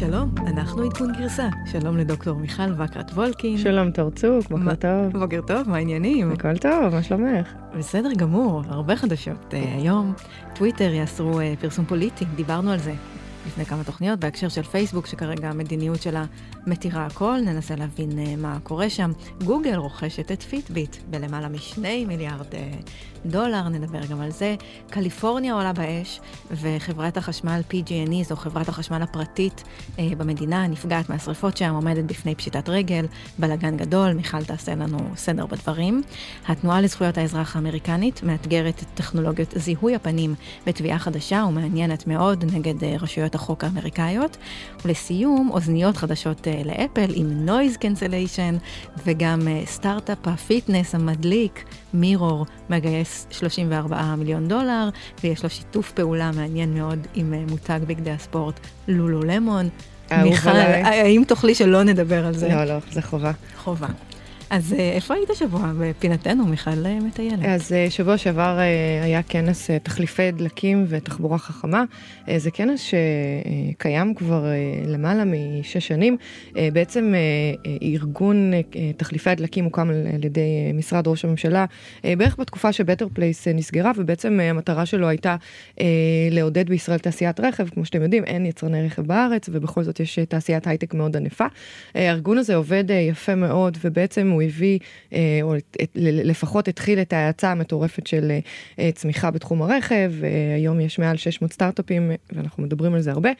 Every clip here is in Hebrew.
שלום, אנחנו עדכון גרסה. שלום לדוקטור מיכל וקרת וולקין. שלום תורצוק, בוקר מה- טוב. בוקר טוב, מה העניינים? הכל טוב, מה שלומך? בסדר גמור, הרבה חדשות. אה, היום טוויטר יאסרו אה, פרסום פוליטי, דיברנו על זה לפני כמה תוכניות בהקשר של פייסבוק, שכרגע המדיניות שלה מתירה הכל, ננסה להבין אה, מה קורה שם. גוגל רוכשת את פיטביט בלמעלה משני מיליארד אה, דולר, נדבר גם על זה. קליפורניה עולה באש, וחברת החשמל PG&E, זו חברת החשמל הפרטית אה, במדינה, נפגעת מהשרפות שם, עומדת בפני פשיטת רגל, בלאגן גדול, מיכל תעשה לנו סדר בדברים. התנועה לזכויות האזרח האמריקנית מאתגרת את טכנולוגיות זיהוי הפנים בתביעה חדשה ומעניינת מאוד נגד אה, רשויות החוק האמריקאיות. ולסיום, אוזניות חדשות אה, לאפל עם noise cancellation, וגם אה, סטארט-אפ ה fitness המדליק, מירור, מגייס 34 מיליון דולר, ויש לו שיתוף פעולה מעניין מאוד עם אה, מותג בגדי הספורט לולו למון. מיכל. האם תוכלי שלא נדבר על זה? לא, לא, זה חובה. חובה. אז אה, איפה היית השבוע? בפינתנו, מיכל אה, מטיילת. אז אה, שבוע שעבר היה כנס תחליפי דלקים ותחבורה חכמה. זה כנס שקיים כבר למעלה משש שנים. בעצם ארגון תחליפי הדלקים הוקם על ידי משרד ראש הממשלה בערך בתקופה שבטר פלייס נסגרה, ובעצם המטרה שלו הייתה לעודד בישראל תעשיית רכב. כמו שאתם יודעים, אין יצרני רכב בארץ, ובכל זאת יש תעשיית הייטק מאוד ענפה. הארגון הזה עובד יפה מאוד, ובעצם הוא הביא, אה, או לפחות התחיל את האצה המטורפת של אה, צמיחה בתחום הרכב. אה, היום יש מעל 600 סטארט-אפים, ואנחנו מדברים על זה הרבה.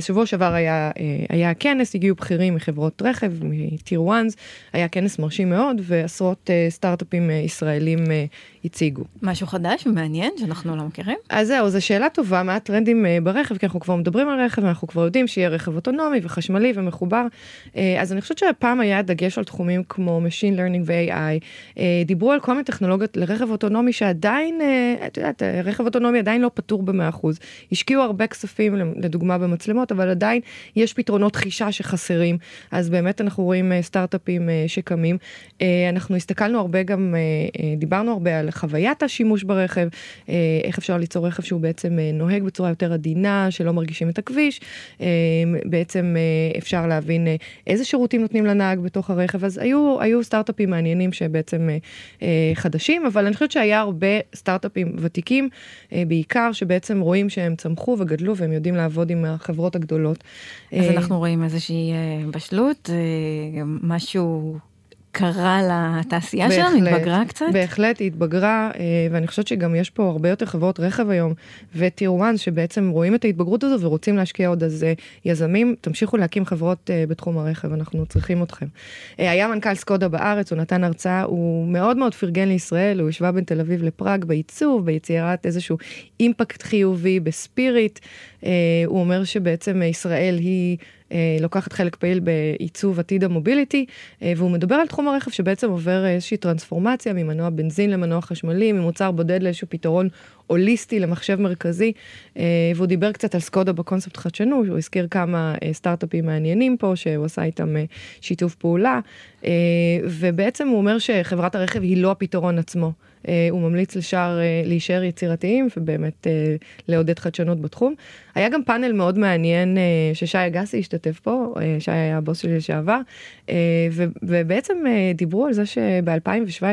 שבוע שעבר היה, היה כנס, הגיעו בכירים מחברות רכב, מטיר 1, היה כנס מרשים מאוד, ועשרות סטארט-אפים ישראלים הציגו. משהו חדש ומעניין שאנחנו לא מכירים? אז זהו, זו שאלה טובה, מה הטרנדים אה, ברכב, כי אנחנו כבר מדברים על רכב, אנחנו כבר יודעים שיהיה רכב אוטונומי וחשמלי ומחובר. אה, אז אני חושבת שהפעם היה דגש על תחומים כמו Machine Learning ו-AI. אה, דיברו על כל מיני טכנולוגיות לרכב אוטונומי שעדיין, את יודעת, רכב אוטונומי עדיין לא פתור ב-100%. השקיעו הרבה כספים, לדוגמה במצלמות, אבל עדיין יש פתרונות חישה שחסרים. אז באמת אנחנו רואים סטארט-אפים שקמים. אנחנו הסתכלנו הרבה גם, דיברנו הרבה על חוויית השימוש ברכב, אה, איך אפשר ליצור רכב שהוא בעצם אה, נוהג בצורה יותר עדינה, שלא מרגישים את הכביש. אה, בעצם אפשר להבין איזה שירותים נותנים לנהג בתוך הרכב. אז היו, היו סטארט-אפים מעניינים שבעצם חדשים, אבל אני חושבת שהיה הרבה סטארט-אפים ותיקים, בעיקר שבעצם רואים שהם צמחו וגדלו והם יודעים לעבוד עם החברות הגדולות. אז אנחנו רואים איזושהי בשלות, משהו קרה לתעשייה שלנו, התבגרה קצת. בהחלט היא התבגרה, אה, ואני חושבת שגם יש פה הרבה יותר חברות רכב היום, וטיר 1 שבעצם רואים את ההתבגרות הזו ורוצים להשקיע עוד, אז אה, יזמים, תמשיכו להקים חברות אה, בתחום הרכב, אנחנו צריכים אתכם. היה מנכ"ל סקודה בארץ, הוא נתן הרצאה, הוא מאוד מאוד פרגן לישראל, הוא השווה בין תל אביב לפראג בעיצוב, ביצירת איזשהו אימפקט חיובי, בספיריט. הוא אומר שבעצם ישראל היא... אה, לוקחת חלק פעיל בעיצוב עתיד המוביליטי, אה, והוא מדבר על תחום הרכב שבעצם עובר איזושהי טרנספורמציה ממנוע בנזין למנוע חשמלי, ממוצר בודד לאיזשהו פתרון הוליסטי למחשב מרכזי, אה, והוא דיבר קצת על סקודה בקונספט חדשנות, הוא הזכיר כמה סטארט-אפים מעניינים פה, שהוא עשה איתם שיתוף פעולה, ובעצם הוא אומר שחברת הרכב היא לא הפתרון עצמו. הוא ממליץ לשאר להישאר יצירתיים ובאמת לעודד חדשנות בתחום. היה גם פאנל מאוד מעניין אה, ששי אגסי השתתף פה, אה, שי היה הבוס שלי לשעבר, אה, ובעצם דיברו על זה שב-2017,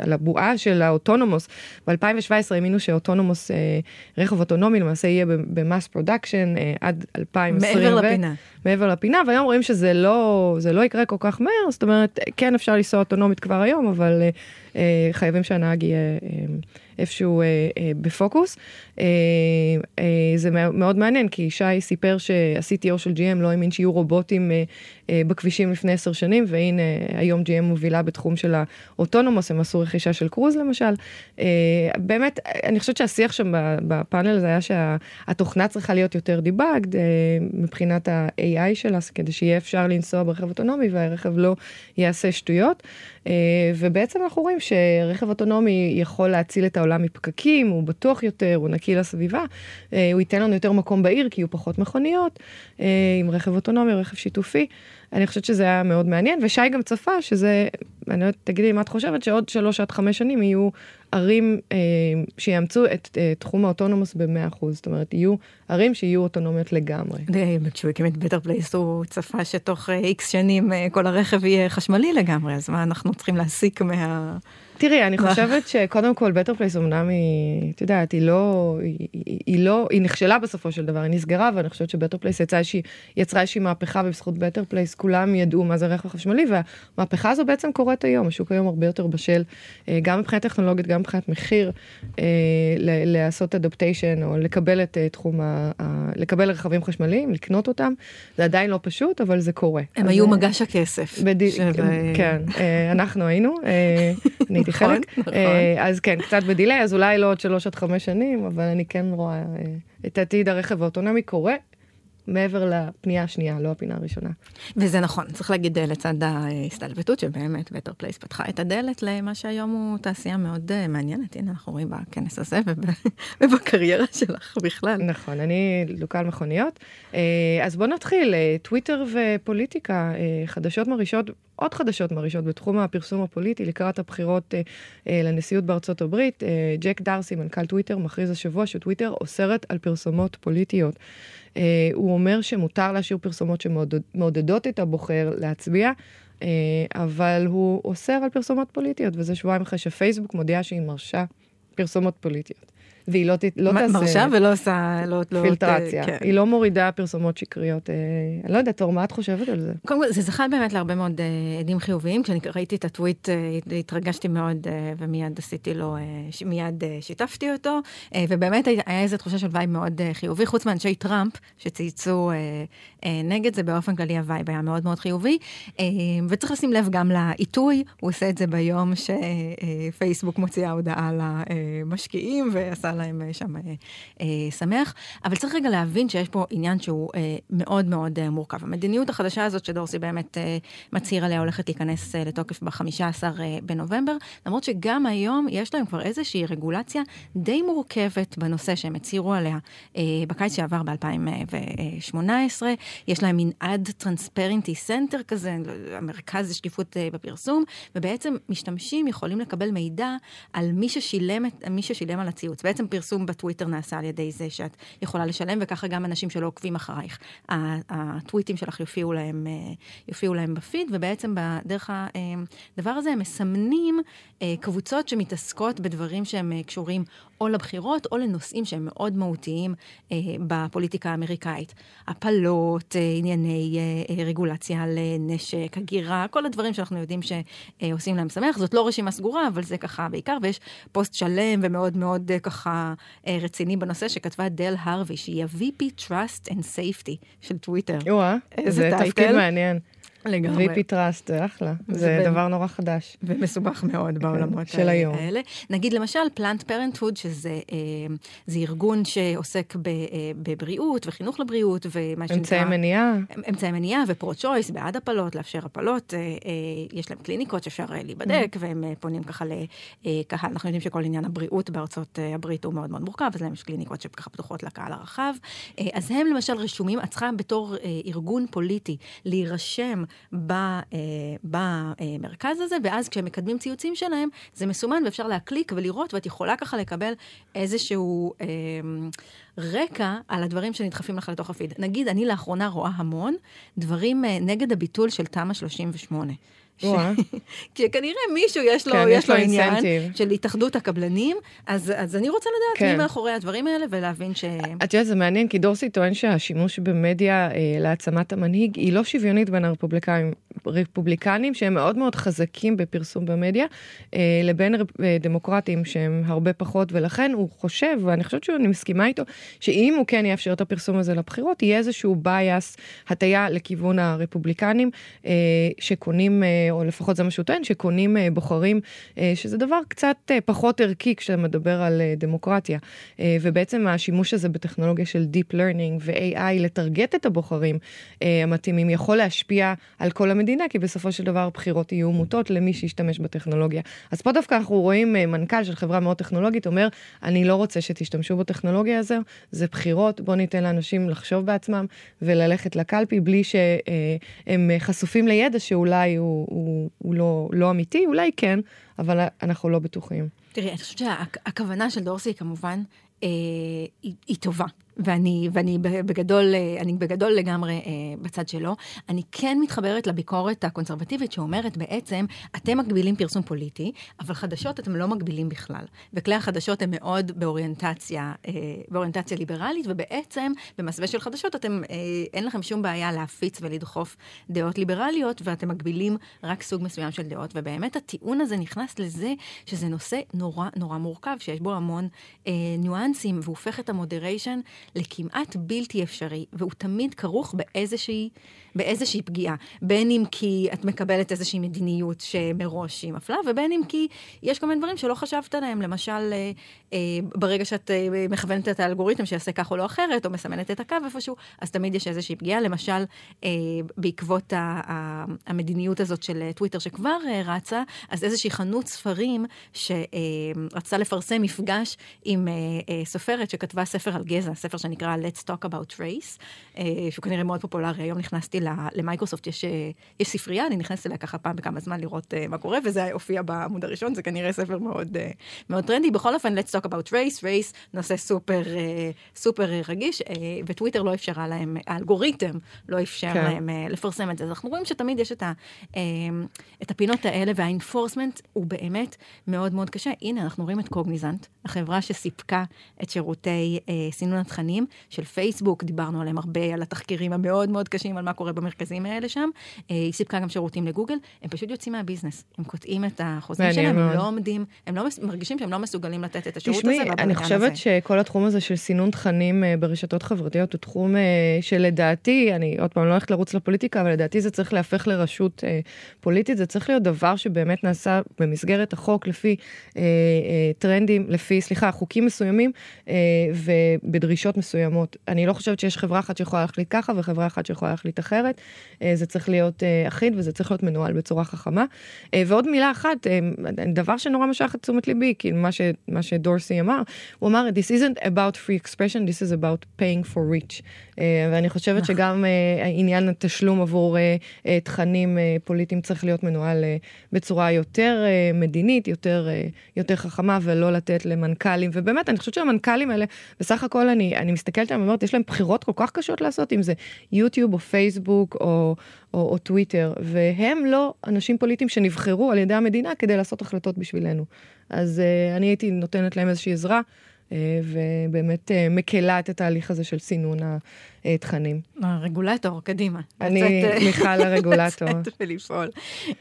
על, הבועה של האוטונומוס, ב-2017 האמינו שאוטונומוס, רכב אוטונומי למעשה יהיה במאס פרודקשן עד 2020. מעבר ו- לפינה. מעבר לפינה, והיום רואים שזה לא, לא יקרה כל כך מהר, זאת אומרת, כן אפשר לנסוע אוטונומית כבר היום, אבל חייבים שהנהג יהיה איפשהו אה, אה, בפוקוס. אה, אה, זה מא- מאוד מעניין, כי שי סיפר שה-CTO של GM לא האמין שיהיו רובוטים אה, בכבישים לפני עשר שנים, והנה היום GM מובילה בתחום של האוטונומוס, הם עשו רכישה של קרוז למשל. אה, באמת, אני חושבת שהשיח שם בפאנל הזה היה שהתוכנה צריכה להיות יותר דיבאגד אה, מבחינת ה-AI שלה, כדי שיהיה אפשר לנסוע ברכב אוטונומי והרכב לא יעשה שטויות. אה, ובעצם אנחנו רואים שרכב אוטונומי יכול להציל את העולם מפקקים, הוא בטוח יותר, הוא נקי לסביבה, אה, הוא ייתן לנו יותר מקום בעיר כי יהיו פחות מכוניות, אה, עם רכב אוטונומי, רכב שיתופי. אני חושבת שזה היה מאוד מעניין, ושי גם צפה שזה, אני לא יודעת, תגידי מה את חושבת, שעוד שלוש עד חמש שנים יהיו ערים אה, שיאמצו את אה, תחום האוטונומוס ב-100%, זאת אומרת, יהיו ערים שיהיו אוטונומיות לגמרי. כשהוא הקים את בטר פלייס הוא צפה שתוך איקס שנים כל הרכב יהיה חשמלי לגמרי, אז מה אנחנו צריכים להסיק מה... תראי, אני חושבת שקודם כל בטר פלייס אמנם היא, את יודעת, היא לא, היא, היא, לא, היא נכשלה בסופו של דבר, היא נסגרה, ואני חושבת שבטר פלייס יצרה איזושהי, יצרה איזושהי מהפכה, ובזכות בטר פלייס כולם ידעו מה זה רכב חשמלי, והמהפכה הזו בעצם קורית היום, השוק היום הרבה יותר בשל, אה, גם מבחינת טכנולוגית, גם מבחינת מחיר, אה, לעשות adaptation, או לקבל את אה, תחום, ה, לקבל רכבים חשמליים, לקנות אותם, זה עדיין לא פשוט, אבל זה קורה. הם היו מגש הכסף. בדיוק, כן, אנחנו היינו. הייתי נכון, חלק. נכון. אה, אז כן, קצת ב delay, אז אולי לא עוד שלוש עד חמש שנים, אבל אני כן רואה אה, את עתיד הרכב האוטונומי קורה. מעבר לפנייה השנייה, לא הפינה הראשונה. וזה נכון, צריך להגיד אה, לצד ההסתלבטות שבאמת בטר פלייס פתחה את הדלת למה שהיום הוא תעשייה מאוד מעניינת. הנה, אנחנו רואים בכנס הזה ובקריירה שלך בכלל. נכון, אני דלוקה על מכוניות. אז בואו נתחיל, טוויטר ופוליטיקה, חדשות מרעישות עוד חדשות מרעישות בתחום הפרסום הפוליטי לקראת הבחירות אה, אה, לנשיאות בארצות הברית. אה, ג'ק דארסי, מנכ"ל טוויטר, מכריז השבוע שטוויטר אוסרת על פרסומות פוליטיות. אה, הוא אומר שמותר להשאיר פרסומות שמעודדות את הבוחר להצביע. אה, אבל הוא אוסר על פרסומות פוליטיות, וזה שבועיים אחרי שפייסבוק מודיעה שהיא מרשה פרסומות פוליטיות. והיא לא, לא תעשה... מרשה ולא עושה... לא, לא, פילטרציה. כן. היא לא מורידה פרסומות שקריות. אה, אני לא יודעת, אור, מה את חושבת על זה? קודם כל, זה זכה באמת להרבה מאוד אה, עדים חיוביים. כשאני ראיתי את הטוויט, אה, התרגשתי מאוד, ומיד עשיתי לו, מיד שיתפתי אותו, ובאמת היה איזו תחושה של vibe מאוד חיובי, חוץ מאנשי טראמפ, שצייצו נגד זה, באופן כללי ה vibe היה מאוד מאוד חיובי. וצריך לשים לב גם לעיתוי, הוא עושה את זה ביום שפייסבוק מוציאה הודעה למשקיעים, ועשה להם אה, שם אה, אה, שמח. אבל צריך רגע להבין שיש פה עניין שהוא מאוד מאוד מורכב. המדיניות החדשה הזאת שדורסי באמת מצהיר עליה הולכת להיכנס לתוקף ב-15 אה, בנובמבר, למרות שגם היום יש להם כבר איזושהי רגולציה די מורכבת בנושא שהם הצהירו עליה בקיץ שעבר ב-2018. יש להם מין ad transparency center כזה, המרכז לשקיפות בפרסום, ובעצם משתמשים יכולים לקבל מידע על מי ששילם, מי ששילם על הציוץ. בעצם פרסום בטוויטר נעשה על ידי זה שאת יכולה לשלם, וככה גם אנשים שלא עוקבים אחרייך. הטוויטים שלך יופיעו להם, אה, יופיעו להם בפיד, ובעצם בדרך הדבר הזה הם מסמנים אה, קבוצות שמתעסקות בדברים שהם אה, קשורים או לבחירות או לנושאים שהם מאוד מהותיים אה, בפוליטיקה האמריקאית. הפלות, אה, ענייני אה, רגולציה על נשק, הגירה, כל הדברים שאנחנו יודעים שעושים להם שמח. זאת לא רשימה סגורה, אבל זה ככה בעיקר, ויש פוסט שלם ומאוד מאוד ככה רציני בנושא שכתבה דל הרווי, שהיא ה-VP Trust and Safety של טוויטר. וואה, זה תפקיד מעניין. לגמרי. VP Trust, זה אחלה, זה, זה דבר נורא חדש. ומסובך מאוד כן, בעולמות של היום. האלה. נגיד למשל פלנט פרנטהוד, שזה אה, ארגון שעוסק ב, אה, בבריאות וחינוך לבריאות ומה שנקרא... אמצעי מניעה. אמצעי מניעה ופרו-צ'וייס, בעד הפלות, לאפשר הפלות. אה, אה, יש להם קליניקות שאפשר אה, להיבדק, mm. והם אה, פונים ככה לקהל. אנחנו יודעים שכל עניין הבריאות בארצות אה, הברית הוא מאוד מאוד מורכב, אז להם יש קליניקות שככה פתוחות לקהל הרחב. אה, אז הם למשל רשומים, את צריכה בתור אה, ארגון פוליטי להירשם אה, במרכז הזה, ואז כשהם מקדמים ציוצים שלהם, זה מסומן ואפשר להקליק ולראות, ואת יכולה ככה לקבל איזשהו אה, רקע על הדברים שנדחפים לך לתוך הפיד. נגיד, אני לאחרונה רואה המון דברים אה, נגד הביטול של תמ"א 38. כי כנראה מישהו יש לו, כן, יש לו עניין incentive. של התאחדות הקבלנים, אז, אז אני רוצה לדעת כן. מי מאחורי הדברים האלה ולהבין ש... את יודעת, זה מעניין, כי דורסי טוען שהשימוש במדיה אה, להעצמת המנהיג היא לא שוויונית בין הרפובליקאים. רפובליקנים שהם מאוד מאוד חזקים בפרסום במדיה, אה, לבין אה, דמוקרטים שהם הרבה פחות, ולכן הוא חושב, ואני חושבת שאני מסכימה איתו, שאם הוא כן יאפשר את הפרסום הזה לבחירות, יהיה איזשהו bias, הטיה לכיוון הרפובליקנים, אה, שקונים, או לפחות זה מה שהוא טוען, שקונים בוחרים, שזה דבר קצת פחות ערכי כשאתה מדבר על דמוקרטיה. ובעצם השימוש הזה בטכנולוגיה של Deep Learning ו-AI לטרגט את הבוחרים המתאימים יכול להשפיע על כל המדינה. המדינה, כי בסופו של דבר בחירות יהיו מוטות למי שישתמש בטכנולוגיה. אז פה דווקא אנחנו רואים אה, מנכ"ל של חברה מאוד טכנולוגית אומר, אני לא רוצה שתשתמשו בטכנולוגיה הזו, זה בחירות, בואו ניתן לאנשים לחשוב בעצמם וללכת לקלפי בלי שהם אה, חשופים לידע שאולי הוא, הוא, הוא לא, לא אמיתי, אולי כן, אבל אנחנו לא בטוחים. תראי, אני חושבת שהכוונה של דורסי כמובן אה, היא, היא טובה. ואני, ואני בגדול, אני בגדול לגמרי אה, בצד שלו. אני כן מתחברת לביקורת הקונסרבטיבית שאומרת בעצם, אתם מגבילים פרסום פוליטי, אבל חדשות אתם לא מגבילים בכלל. וכלי החדשות הם מאוד באוריינטציה, אה, באוריינטציה ליברלית, ובעצם במסווה של חדשות אתם, אה, אין לכם שום בעיה להפיץ ולדחוף דעות ליברליות, ואתם מגבילים רק סוג מסוים של דעות. ובאמת הטיעון הזה נכנס לזה שזה נושא נורא נורא מורכב, שיש בו המון אה, ניואנסים, והוא הופך את המודריישן לכמעט בלתי אפשרי, והוא תמיד כרוך באיזושהי, באיזושהי פגיעה. בין אם כי את מקבלת איזושהי מדיניות שמראש היא מפלה, ובין אם כי יש כל מיני דברים שלא חשבת עליהם. למשל, אה, אה, ברגע שאת אה, מכוונת את האלגוריתם שיעשה כך או לא אחרת, או מסמנת את הקו איפשהו, אז תמיד יש איזושהי פגיעה. למשל, אה, בעקבות ה, ה, המדיניות הזאת של טוויטר שכבר אה, רצה, אז איזושהי חנות ספרים שרצתה אה, לפרסם מפגש עם אה, אה, סופרת שכתבה ספר על גזע, ספר ספר שנקרא Let's Talk About Race, אה, שהוא כנראה מאוד פופולרי. היום נכנסתי למייקרוסופט, יש, אה, יש ספרייה, אני נכנסת אליה ככה פעם בכמה זמן לראות אה, מה קורה, וזה הופיע בעמוד הראשון, זה כנראה ספר מאוד, מאוד טרנדי. בכל אופן, Let's Talk About Race, Race נושא סופר, סופר רגיש, וטוויטר לא אפשרה להם, האלגוריתם לא אפשר כן. להם לפרסם את זה. אז אנחנו רואים שתמיד יש את, ה, את הפינות האלה, והאינפורסמנט הוא באמת מאוד מאוד קשה. הנה, אנחנו רואים את קוגניזנט, החברה שסיפקה את שירותי סינון התכנים. של פייסבוק, דיברנו עליהם הרבה, על התחקירים המאוד מאוד קשים, על מה קורה במרכזים האלה שם. אה, היא סיפקה גם שירותים לגוגל, הם פשוט יוצאים מהביזנס. הם קוטעים את החוזים שלהם, הם לא עומדים, הם לא מרגישים שהם לא מסוגלים לתת את השירות תשמעי, הזה. תשמעי, אני חושבת הזה. שכל התחום הזה של סינון תכנים אה, ברשתות חברתיות הוא תחום אה, שלדעתי, אני עוד פעם לא הולכת לרוץ לפוליטיקה, אבל לדעתי זה צריך להפך לרשות פוליטית, זה צריך להיות דבר שבאמת נעשה במסגרת החוק לפי טרנדים, לפי, סליחה, חוקים מסוימים ובדרישות מסוימות. אני לא חושבת שיש חברה אחת שיכולה להחליט ככה וחברה אחת שיכולה להחליט אחרת. אה, זה צריך להיות אה, אחיד וזה צריך להיות מנוהל בצורה חכמה. אה, ועוד מילה אחת, דבר שנורא משך את תשומת ליבי, כי מה, ש, מה שדורסי אמר, הוא אמר, This isn't about free expression, this is about paying for reach. ואני חושבת נכון. שגם עניין התשלום עבור תכנים פוליטיים צריך להיות מנוהל בצורה יותר מדינית, יותר, יותר חכמה, ולא לתת למנכ"לים. ובאמת, אני חושבת שהמנכ"לים האלה, בסך הכל אני, אני מסתכלת עליהם ואומרת, יש להם בחירות כל כך קשות לעשות, אם זה יוטיוב או פייסבוק או, או, או טוויטר, והם לא אנשים פוליטיים שנבחרו על ידי המדינה כדי לעשות החלטות בשבילנו. אז uh, אני הייתי נותנת להם איזושהי עזרה. Uh, ובאמת uh, מקלה את התהליך הזה של סינון התכנים. הרגולטור, קדימה. אני מיכל הרגולטור. לצאת ולפעול.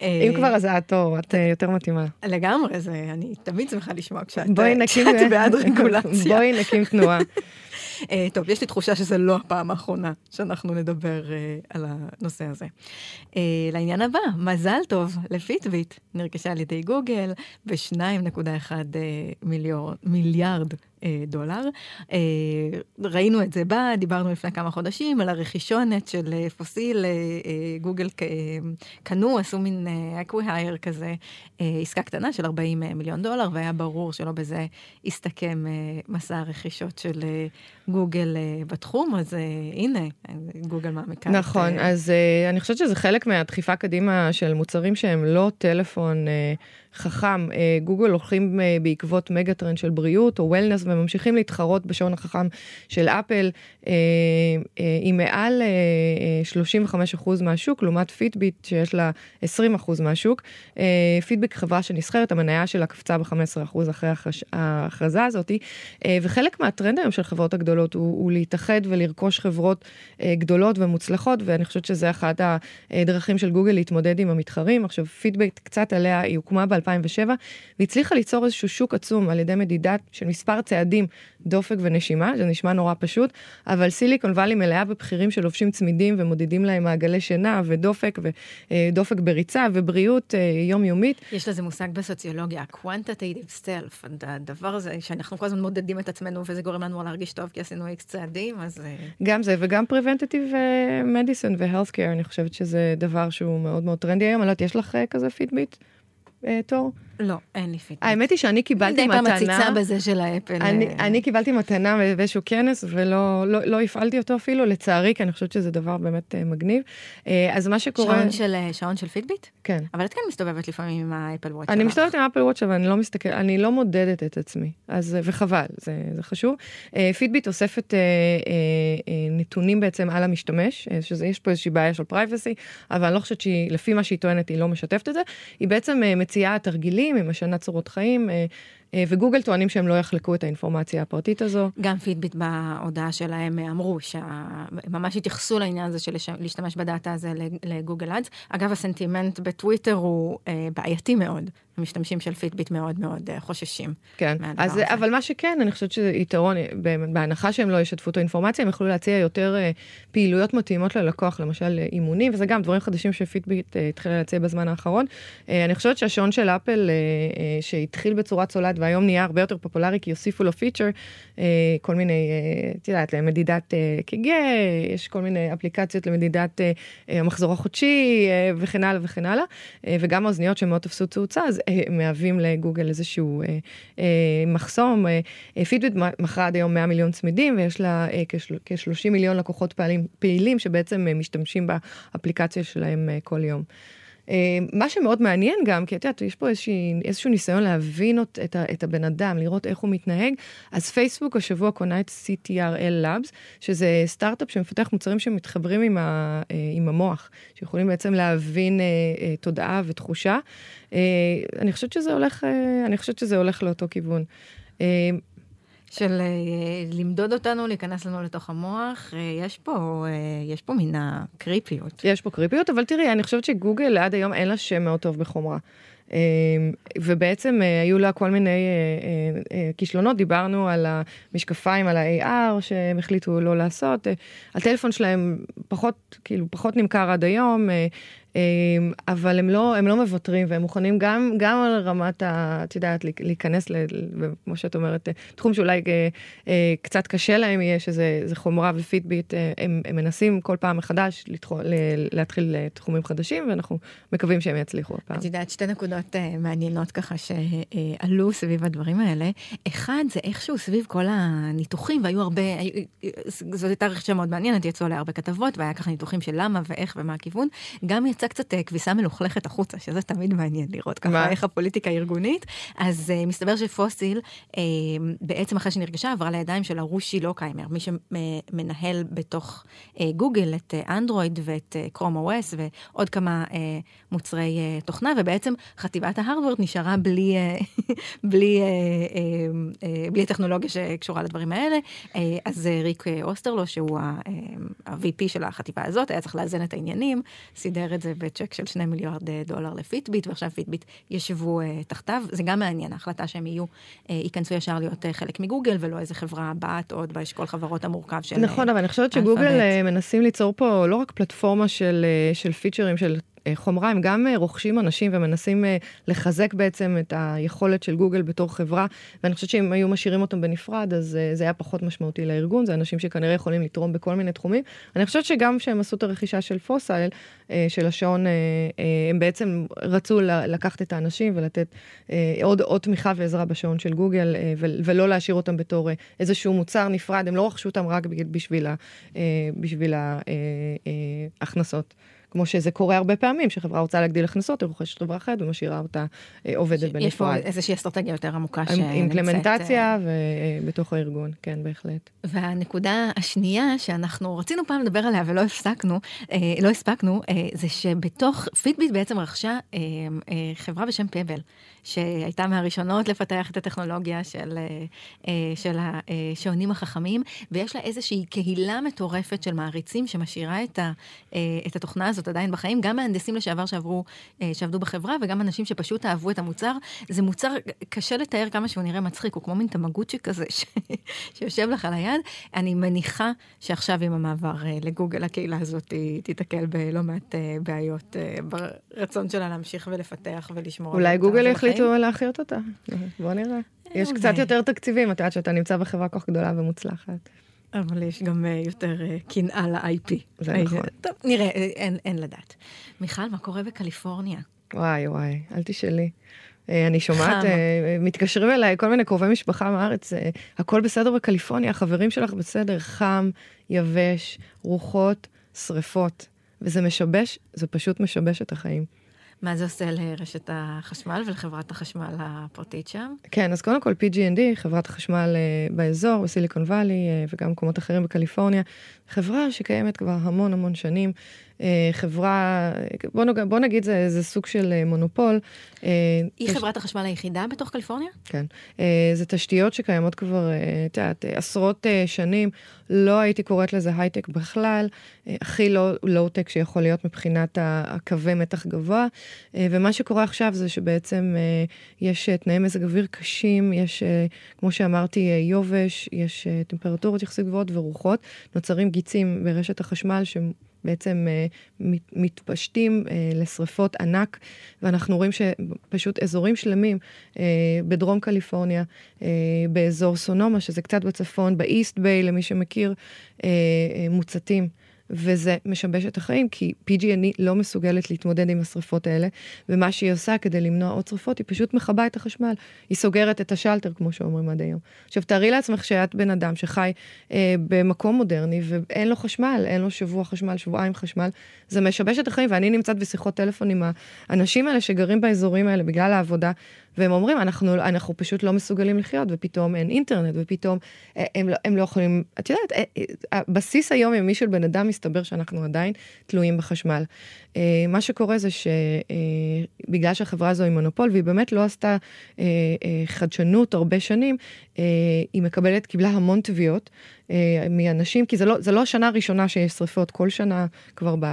אם כבר אז את אור, את יותר מתאימה. לגמרי, אני תמיד שמחה לשמוע כשאת בעד רגולציה. בואי נקים תנועה. טוב, יש לי תחושה שזה לא הפעם האחרונה שאנחנו נדבר על הנושא הזה. לעניין הבא, מזל טוב לפיטביט, נרכשה על ידי גוגל ב-2.1 מיליארד דולר. ראינו את זה בה, דיברנו לפני כמה חודשים על הרכישונת של פוסיל, גוגל קנו, עשו מין acquihire כזה, עסקה קטנה של 40 מיליון דולר, והיה ברור שלא בזה הסתכם מסע הרכישות של גוגל בתחום, אז הנה, גוגל מעמיקה. נכון, את, אז אני חושבת שזה חלק מהדחיפה קדימה של מוצרים שהם לא טלפון חכם. אה, גוגל הולכים אה, בעקבות mega trend של בריאות או wellness וממשיכים להתחרות בשעון החכם של אפל. אה, היא מעל אה, 35% מהשוק, לעומת פיטביט שיש לה 20% מהשוק. פיטביט חברה שנסחרת, המניה שלה קפצה ב-15% אחרי ההכרזה הזאת, וחלק מהטרנד היום של חברות הגדולות גדולות, הוא, הוא להתאחד ולרכוש חברות אה, גדולות ומוצלחות, ואני חושבת שזה אחת הדרכים של גוגל להתמודד עם המתחרים. עכשיו, פידבק קצת עליה, היא הוקמה ב-2007, והצליחה ליצור איזשהו שוק עצום על ידי מדידה של מספר צעדים, דופק ונשימה, זה נשמע נורא פשוט, אבל סיליקון וואלי מלאה בבכירים שלובשים צמידים ומודדים להם מעגלי שינה ודופק ודופק בריצה ובריאות אה, יומיומית. יש לזה מושג בסוציולוגיה, quantitative self, הדבר הזה שאנחנו כל הזמן מודדים את עצמנו וזה גורם לנו להרגיש טוב כי עשינו איקס צעדים, אז... אה, גם זה, וגם preventative אה, medicine ו-healthcare, אני חושבת שזה דבר שהוא מאוד מאוד טרנדי היום. אני לא יודעת, יש לך אה, כזה פידביט, תור? לא, אין לי פידביט. האמת היא שאני קיבלתי מתנה... מדי פעם מציצה בזה של האפל. אני, אה... אני קיבלתי מתנה באיזשהו כנס ולא לא, לא הפעלתי אותו אפילו, לצערי, כי אני חושבת שזה דבר באמת uh, מגניב. אה, אז מה שקורה... שעון של, שעון של פיטביט? כן. אבל את כן מסתובבת לפעמים עם האפל ווטש אני מסתובבת עם האפל ווטש, אבל אני לא מסתכלת, אני לא מודדת את עצמי, אז, וחבל, זה, זה חשוב. פיטביט אוספת נתונים בעצם על המשתמש, שזה, יש פה איזושהי בעיה של privacy, אבל אני לא חושבת שהיא, לפי מה שהיא טוענת, היא לא משתפת את זה. היא בעצם מציעה תרגילים, היא משנה צורות חיים. אה, וגוגל טוענים שהם לא יחלקו את האינפורמציה הפרטית הזו. גם פיטביט בהודעה שלהם אמרו שממש התייחסו לעניין הזה של להשתמש ב data הזה לגוגל אדס. אגב, הסנטימנט בטוויטר הוא בעייתי מאוד. המשתמשים של פיטביט מאוד מאוד חוששים. כן, אז, הזה. אבל מה שכן, אני חושבת שזה יתרון, בהנחה שהם לא ישתפו את האינפורמציה, הם יוכלו להציע יותר פעילויות מתאימות ללקוח, למשל אימונים, וזה גם דברים חדשים שפיטביט התחילה להציע בזמן האחרון. אני חושבת שהשעון של אפל, שהתחיל בצורת sold והיום נהיה הרבה יותר פופולרי, כי יוסיפו לו feature, כל מיני, את יודעת, למדידת ק"ג, יש כל מיני אפליקציות למדידת המחזור החודשי, וכן הלאה וכן הלאה, וגם האוזניות שמאוד תפסו תאוצה, אז מהווים לגוגל איזשהו אה, אה, מחסום. אה, פידביט מכרה עד היום 100 מיליון צמידים ויש לה אה, כ-30 מיליון לקוחות פעלים, פעילים שבעצם אה, משתמשים באפליקציה שלהם אה, כל יום. אה, מה שמאוד מעניין גם, כי את יודעת, יש פה איזושהי, איזשהו ניסיון להבין את, את, את הבן אדם, לראות איך הוא מתנהג. אז פייסבוק השבוע קונה את CTRL Labs, שזה סטארט-אפ שמפתח מוצרים שמתחברים עם, ה, אה, עם המוח, שיכולים בעצם להבין אה, תודעה ותחושה. אני חושבת שזה הולך, אני חושבת שזה הולך לאותו כיוון. של למדוד אותנו, להיכנס לנו לתוך המוח, יש פה, יש פה מן הקריפיות. יש פה קריפיות, אבל תראי, אני חושבת שגוגל עד היום אין לה שם מאוד טוב בחומרה. ובעצם היו לה כל מיני כישלונות, דיברנו על המשקפיים, על ה-AR שהם החליטו לא לעשות, הטלפון שלהם פחות, כאילו פחות נמכר עד היום, אמ, אבל הם לא, הם לא מוותרים והם מוכנים גם, גם על רמת ה... את יודעת, להיכנס, כמו שאת אומרת, תחום שאולי אה, אה, קצת קשה להם יהיה, שזה חומרה ופידביט, אה, הם, הם מנסים כל פעם מחדש לתחול, להתחיל תחומים חדשים, ואנחנו מקווים שהם יצליחו הפעם. את יודעת, שתי נקודות מעניינות ככה שעלו סביב הדברים האלה. אחד, זה איכשהו סביב כל הניתוחים, והיו הרבה, זאת הייתה רכישה מאוד מעניינת, יצאו עליה הרבה כתבות, והיה ככה ניתוחים של למה ואיך ומה הכיוון. גם יצא יצא קצת אה, כביסה מלוכלכת החוצה, שזה תמיד מעניין לראות ככה מה? איך הפוליטיקה הארגונית. אז uh, מסתבר שפוסיל, uh, בעצם אחרי שנרגשה, עברה לידיים של הרושי לוקיימר, מי שמנהל בתוך uh, גוגל את אנדרואיד ואת Chrome OS ועוד כמה uh, מוצרי uh, תוכנה, ובעצם חטיבת ה hardware נשארה בלי, uh, בלי, uh, uh, uh, בלי הטכנולוגיה שקשורה לדברים האלה. Uh, אז uh, ריק אוסטרלו, שהוא ה-VP של החטיבה הזאת, היה צריך לאזן את העניינים, סידר את זה בצ'ק של שני מיליארד אה, דולר לפיטביט, ועכשיו פיטביט ישבו uh, תחתיו. זה גם מעניין, ההחלטה שהם יהיו, uh, ייכנסו ישר להיות uh, חלק מגוגל, ולא איזה חברה בת עוד באשכול חברות המורכב של... נכון, אבל אני חושבת שגוגל uh, מנסים ליצור פה לא רק פלטפורמה של, uh, של פיצ'רים, של חומרה, הם גם אה, רוכשים אנשים ומנסים אה, לחזק בעצם את היכולת של גוגל בתור חברה, ואני חושבת שאם היו משאירים אותם בנפרד, אז זה היה פחות משמעותי לארגון, זה אנשים שכנראה יכולים לתרום בכל מיני תחומים. אני חושבת שגם כשהם עשו את הרכישה של פוסייל, של השעון, הם בעצם רצו לקחת את האנשים ולתת עוד, עוד תמיכה ועזרה בשעון של גוגל, ולא להשאיר אותם בתור איזשהו מוצר נפרד, הם לא רכשו אותם רק בשביל ההכנסות. כמו שזה קורה הרבה פעמים, שחברה רוצה להגדיל הכנסות, היא רוכשת חברה אחרת ומשאירה אותה אה, עובדת בנפרד. יש פה איזושהי אסטרטגיה יותר עמוקה שנמצאת. אימפלמנטציה ובתוך הארגון, כן, בהחלט. והנקודה השנייה שאנחנו רצינו פעם לדבר עליה ולא הפסקנו, אה, לא הספקנו, אה, זה שבתוך פידביט בעצם רכשה חברה בשם פבל. שהייתה מהראשונות לפתח את הטכנולוגיה של, אה, אה, של השעונים החכמים, ויש לה איזושהי קהילה מטורפת של מעריצים שמשאירה את, ה, אה, את התוכנה הזאת עדיין בחיים, גם מהנדסים לשעבר שעברו, שעבדו בחברה, וגם אנשים שפשוט אהבו את המוצר. זה מוצר, קשה לתאר כמה שהוא נראה מצחיק, הוא כמו מין תמגוצ'י כזה ש, שיושב לך על היד. אני מניחה שעכשיו עם המעבר לגוגל, הקהילה הזאת תיתקל בלא מעט בעיות ברצון שלה להמשיך ולפתח ולשמור. אולי גוגל יחליט החליטו להחיות אותה. בוא נראה. יש קצת יותר תקציבים, את יודעת שאתה נמצא בחברה כל כך גדולה ומוצלחת. אבל יש גם אה, יותר אה, קנאה ל-IP. זה נכון. טוב, נראה, אין, אין לדעת. מיכל, מה קורה בקליפורניה? וואי וואי, אל תשאלי. אני שומעת, מתקשרים אליי כל מיני קרובי משפחה מארץ, הכל בסדר בקליפורניה, החברים שלך בסדר, חם, יבש, רוחות, שריפות. וזה משבש, זה פשוט משבש את החיים. מה זה עושה לרשת החשמל ולחברת החשמל הפרטית שם? כן, אז קודם כל PG&D, חברת החשמל uh, באזור, בסיליקון וואלי uh, וגם במקומות אחרים בקליפורניה, חברה שקיימת כבר המון המון שנים. אה, חברה, בוא, נוג, בוא נגיד זה, זה סוג של אה, מונופול. אה, היא תש... חברת החשמל היחידה בתוך קליפורניה? כן. זה תשתיות שקיימות כבר, את יודעת, עשרות שנים. לא הייתי קוראת לזה הייטק בכלל, הכי לא לואו-טק שיכול להיות מבחינת הקווי מתח גבוה. ומה שקורה עכשיו זה שבעצם יש תנאי מזג אוויר קשים, יש, כמו שאמרתי, יובש, יש טמפרטורות יחסית גבוהות ורוחות. נוצרים גיצים ברשת החשמל שהם בעצם uh, מתפשטים uh, לשריפות ענק, ואנחנו רואים שפשוט אזורים שלמים uh, בדרום קליפורניה, uh, באזור סונומה, שזה קצת בצפון, באיסט ביי, למי שמכיר, uh, uh, מוצתים. וזה משבש את החיים, כי PG&E לא מסוגלת להתמודד עם השריפות האלה, ומה שהיא עושה כדי למנוע עוד שריפות, היא פשוט מכבה את החשמל. היא סוגרת את השלטר, כמו שאומרים עד היום. עכשיו, תארי לעצמך שאת בן אדם שחי אה, במקום מודרני, ואין לו חשמל, אין לו שבוע חשמל, שבועיים חשמל, זה משבש את החיים, ואני נמצאת בשיחות טלפון עם האנשים האלה שגרים באזורים האלה בגלל העבודה, והם אומרים, אנחנו, אנחנו פשוט לא מסוגלים לחיות, ופתאום אין אינטרנט, ופתאום אה, הם, לא, הם לא יכולים, את יודעת, אה, אה, הבסיס היומיומי של בן אדם מסתבר שאנחנו עדיין תלויים בחשמל. מה שקורה זה שבגלל שהחברה הזו היא מונופול, והיא באמת לא עשתה חדשנות הרבה שנים, היא מקבלת, קיבלה המון תביעות. אה, מאנשים, כי זה לא, זה לא השנה הראשונה שיש שריפות, כל שנה כבר ב,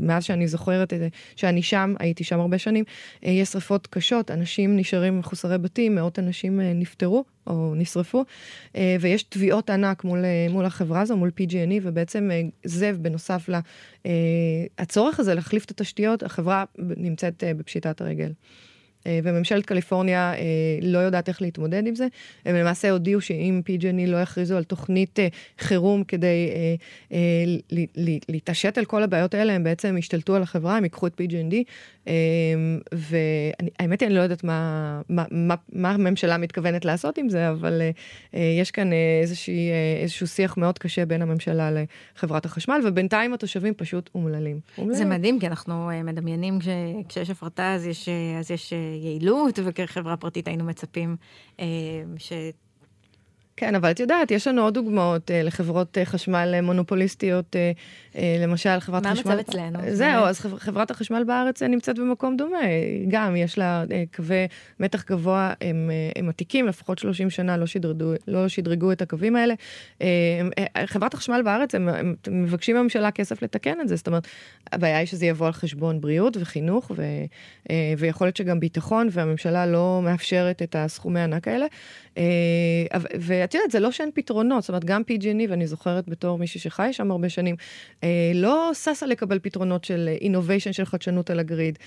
מאז שאני זוכרת את זה, שאני שם, הייתי שם הרבה שנים, אה, יש שריפות קשות, אנשים נשארים מחוסרי בתים, מאות אנשים אה, נפטרו או נשרפו, ויש תביעות ענק מול, מול החברה הזו, מול PG&E, ובעצם זה בנוסף לצורך הזה להחליף את התשתיות, החברה נמצאת בפשיטת הרגל. אה, וממשלת קליפורניה אה, לא יודעת איך להתמודד עם זה. הם למעשה הודיעו שאם PG&E לא יכריזו על תוכנית אה, חירום כדי להתעשת על כל הבעיות האלה, הם בעצם ישתלטו על החברה, הם ייקחו את PG&D. והאמת היא, אני לא יודעת מה, מה, מה, מה הממשלה מתכוונת לעשות עם זה, אבל יש כאן איזושהי, איזשהו שיח מאוד קשה בין הממשלה לחברת החשמל, ובינתיים התושבים פשוט אומללים. זה מדהים, כי אנחנו מדמיינים כשיש הפרטה אז יש, אז יש יעילות, וכחברה פרטית היינו מצפים אה, ש... כן, אבל את יודעת, יש לנו עוד דוגמאות אה, לחברות אה, חשמל אה, מונופוליסטיות, אה, אה, למשל חברת מה חשמל... מה המצב אצלנו? זהו, אז חברת החשמל בארץ אה, נמצאת במקום דומה. גם יש לה אה, קווי מתח גבוה, הם, אה, הם עתיקים, לפחות 30 שנה לא שדרגו, לא שדרגו את הקווים האלה. אה, אה, חברת החשמל בארץ, הם, הם, הם מבקשים מהממשלה כסף לתקן את זה, זאת אומרת, הבעיה היא שזה יבוא על חשבון בריאות וחינוך, ו, אה, ויכול להיות שגם ביטחון, והממשלה לא מאפשרת את הסכומי הענק האלה. אה, ואת יודעת, זה לא שאין פתרונות, זאת אומרת, גם PG&E, ואני זוכרת בתור מישהי שחי שם הרבה שנים, אה, לא ששה לקבל פתרונות של אינוביישן של חדשנות על הגריד.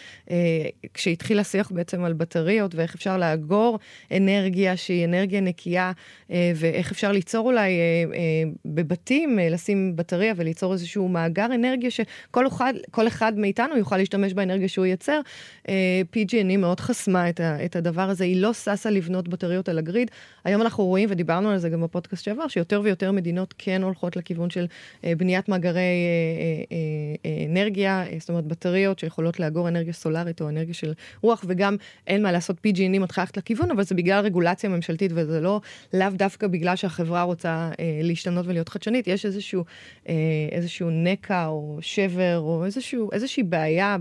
כשהתחיל השיח בעצם על בטריות ואיך אפשר לאגור אנרגיה שהיא אנרגיה נקייה, ואיך אפשר ליצור אולי בבתים, לשים בטריה וליצור איזשהו מאגר אנרגיה שכל אחד, אחד מאיתנו יוכל להשתמש באנרגיה שהוא ייצר. PG&E מאוד חסמה את הדבר הזה, היא לא ששה לבנות בטריות על הגריד. היום אנחנו רואים, ודיברנו על זה גם בפודקאסט שעבר, שיותר ויותר מדינות כן הולכות לכיוון של אה, בניית מאגרי אה, אה, אנרגיה, זאת אומרת בטריות שיכולות לאגור אנרגיה סולארית או אנרגיה של רוח, וגם אין מה לעשות, PG&E מתחילה ללכת לכיוון, אבל זה בגלל רגולציה ממשלתית, וזה לא לאו דווקא בגלל שהחברה רוצה להשתנות ולהיות חדשנית, יש איזשהו, איזשהו נקע או שבר או איזשהו, איזושהי בעיה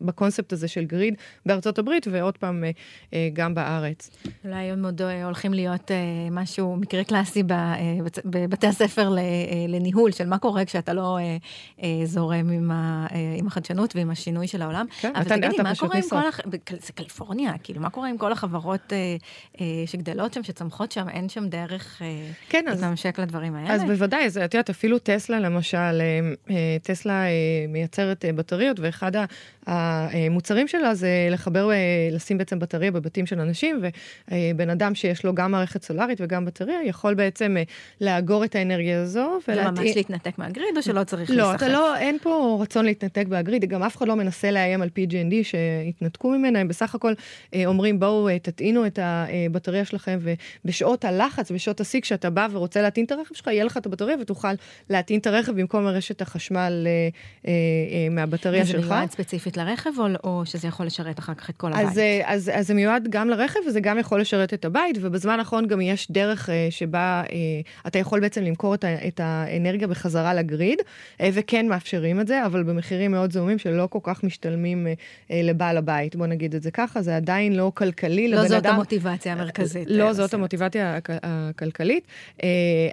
בקונספט הזה של גריד בארצות הברית, ועוד פעם גם בארץ. אולי היום עוד הולכים להיות משהו, מקרה קלאסי בבתי הספר לניהול, של מה קורה כשאתה לא זורם עם, עם החדשנות ועם השינוי של העולם. כן, אבל אתה, תגידי, אתה מה קורה עם כל, הח... זה קליפורניה, כאילו, מה קורה עם כל החברות שגדלות שם, שצומחות שם, אין שם דרך כן, להתממשק לדברים האלה? אז בוודאי, את יודעת, אפילו טסלה למשל, טסלה מייצרת בטריות, ואחד המוצרים שלה זה לחבר, לשים בעצם בטריה בבתים של אנשים, ובן אדם שיש לו גם מערכת סולארית וגם בטריה, יכול בעצם לאגור את האנרגיה הזו. וממש להתנתק מהגריד, או שלא צריך? לא, אתה לא, אין פה רצון להתנתק מהגריד, גם אף אחד לא מנסה לאיים על PG&D שיתנתקו ממנה, הם בסך הכל אומרים, בואו תטעינו את הבטריה שלכם, ובשעות הלחץ, בשעות השיא, כשאתה בא ורוצה להטעין את הרכב שלך, יהיה לך את הבטריה ותוכל להטעין את הרכב במקום רשת החשמל אה, אה, אה, מהבטריה שלך. וזה מיועד ספציפית לרכב, או, או שזה יכול לשרת אחר כך את כל הבית? אז, אה, אז, אז זה מיועד גם לרכב, וזה גם יכול לשרת את הבית, ובזמן האחרון גם יש דרך אה, שבה אה, אתה יכול בעצם למכור את, ה, את האנרגיה בחזרה לגריד, אה, וכן מאפשרים את זה, אבל במחירים מאוד זעומים שלא כל כך משתלמים לבעל הבית, בוא נגיד את זה ככה, זה עדיין לא כלכלי לא לבן זאת אדם. המוטיבציה המרכזית. לא זאת המוטיבציה הכ- הכלכלית,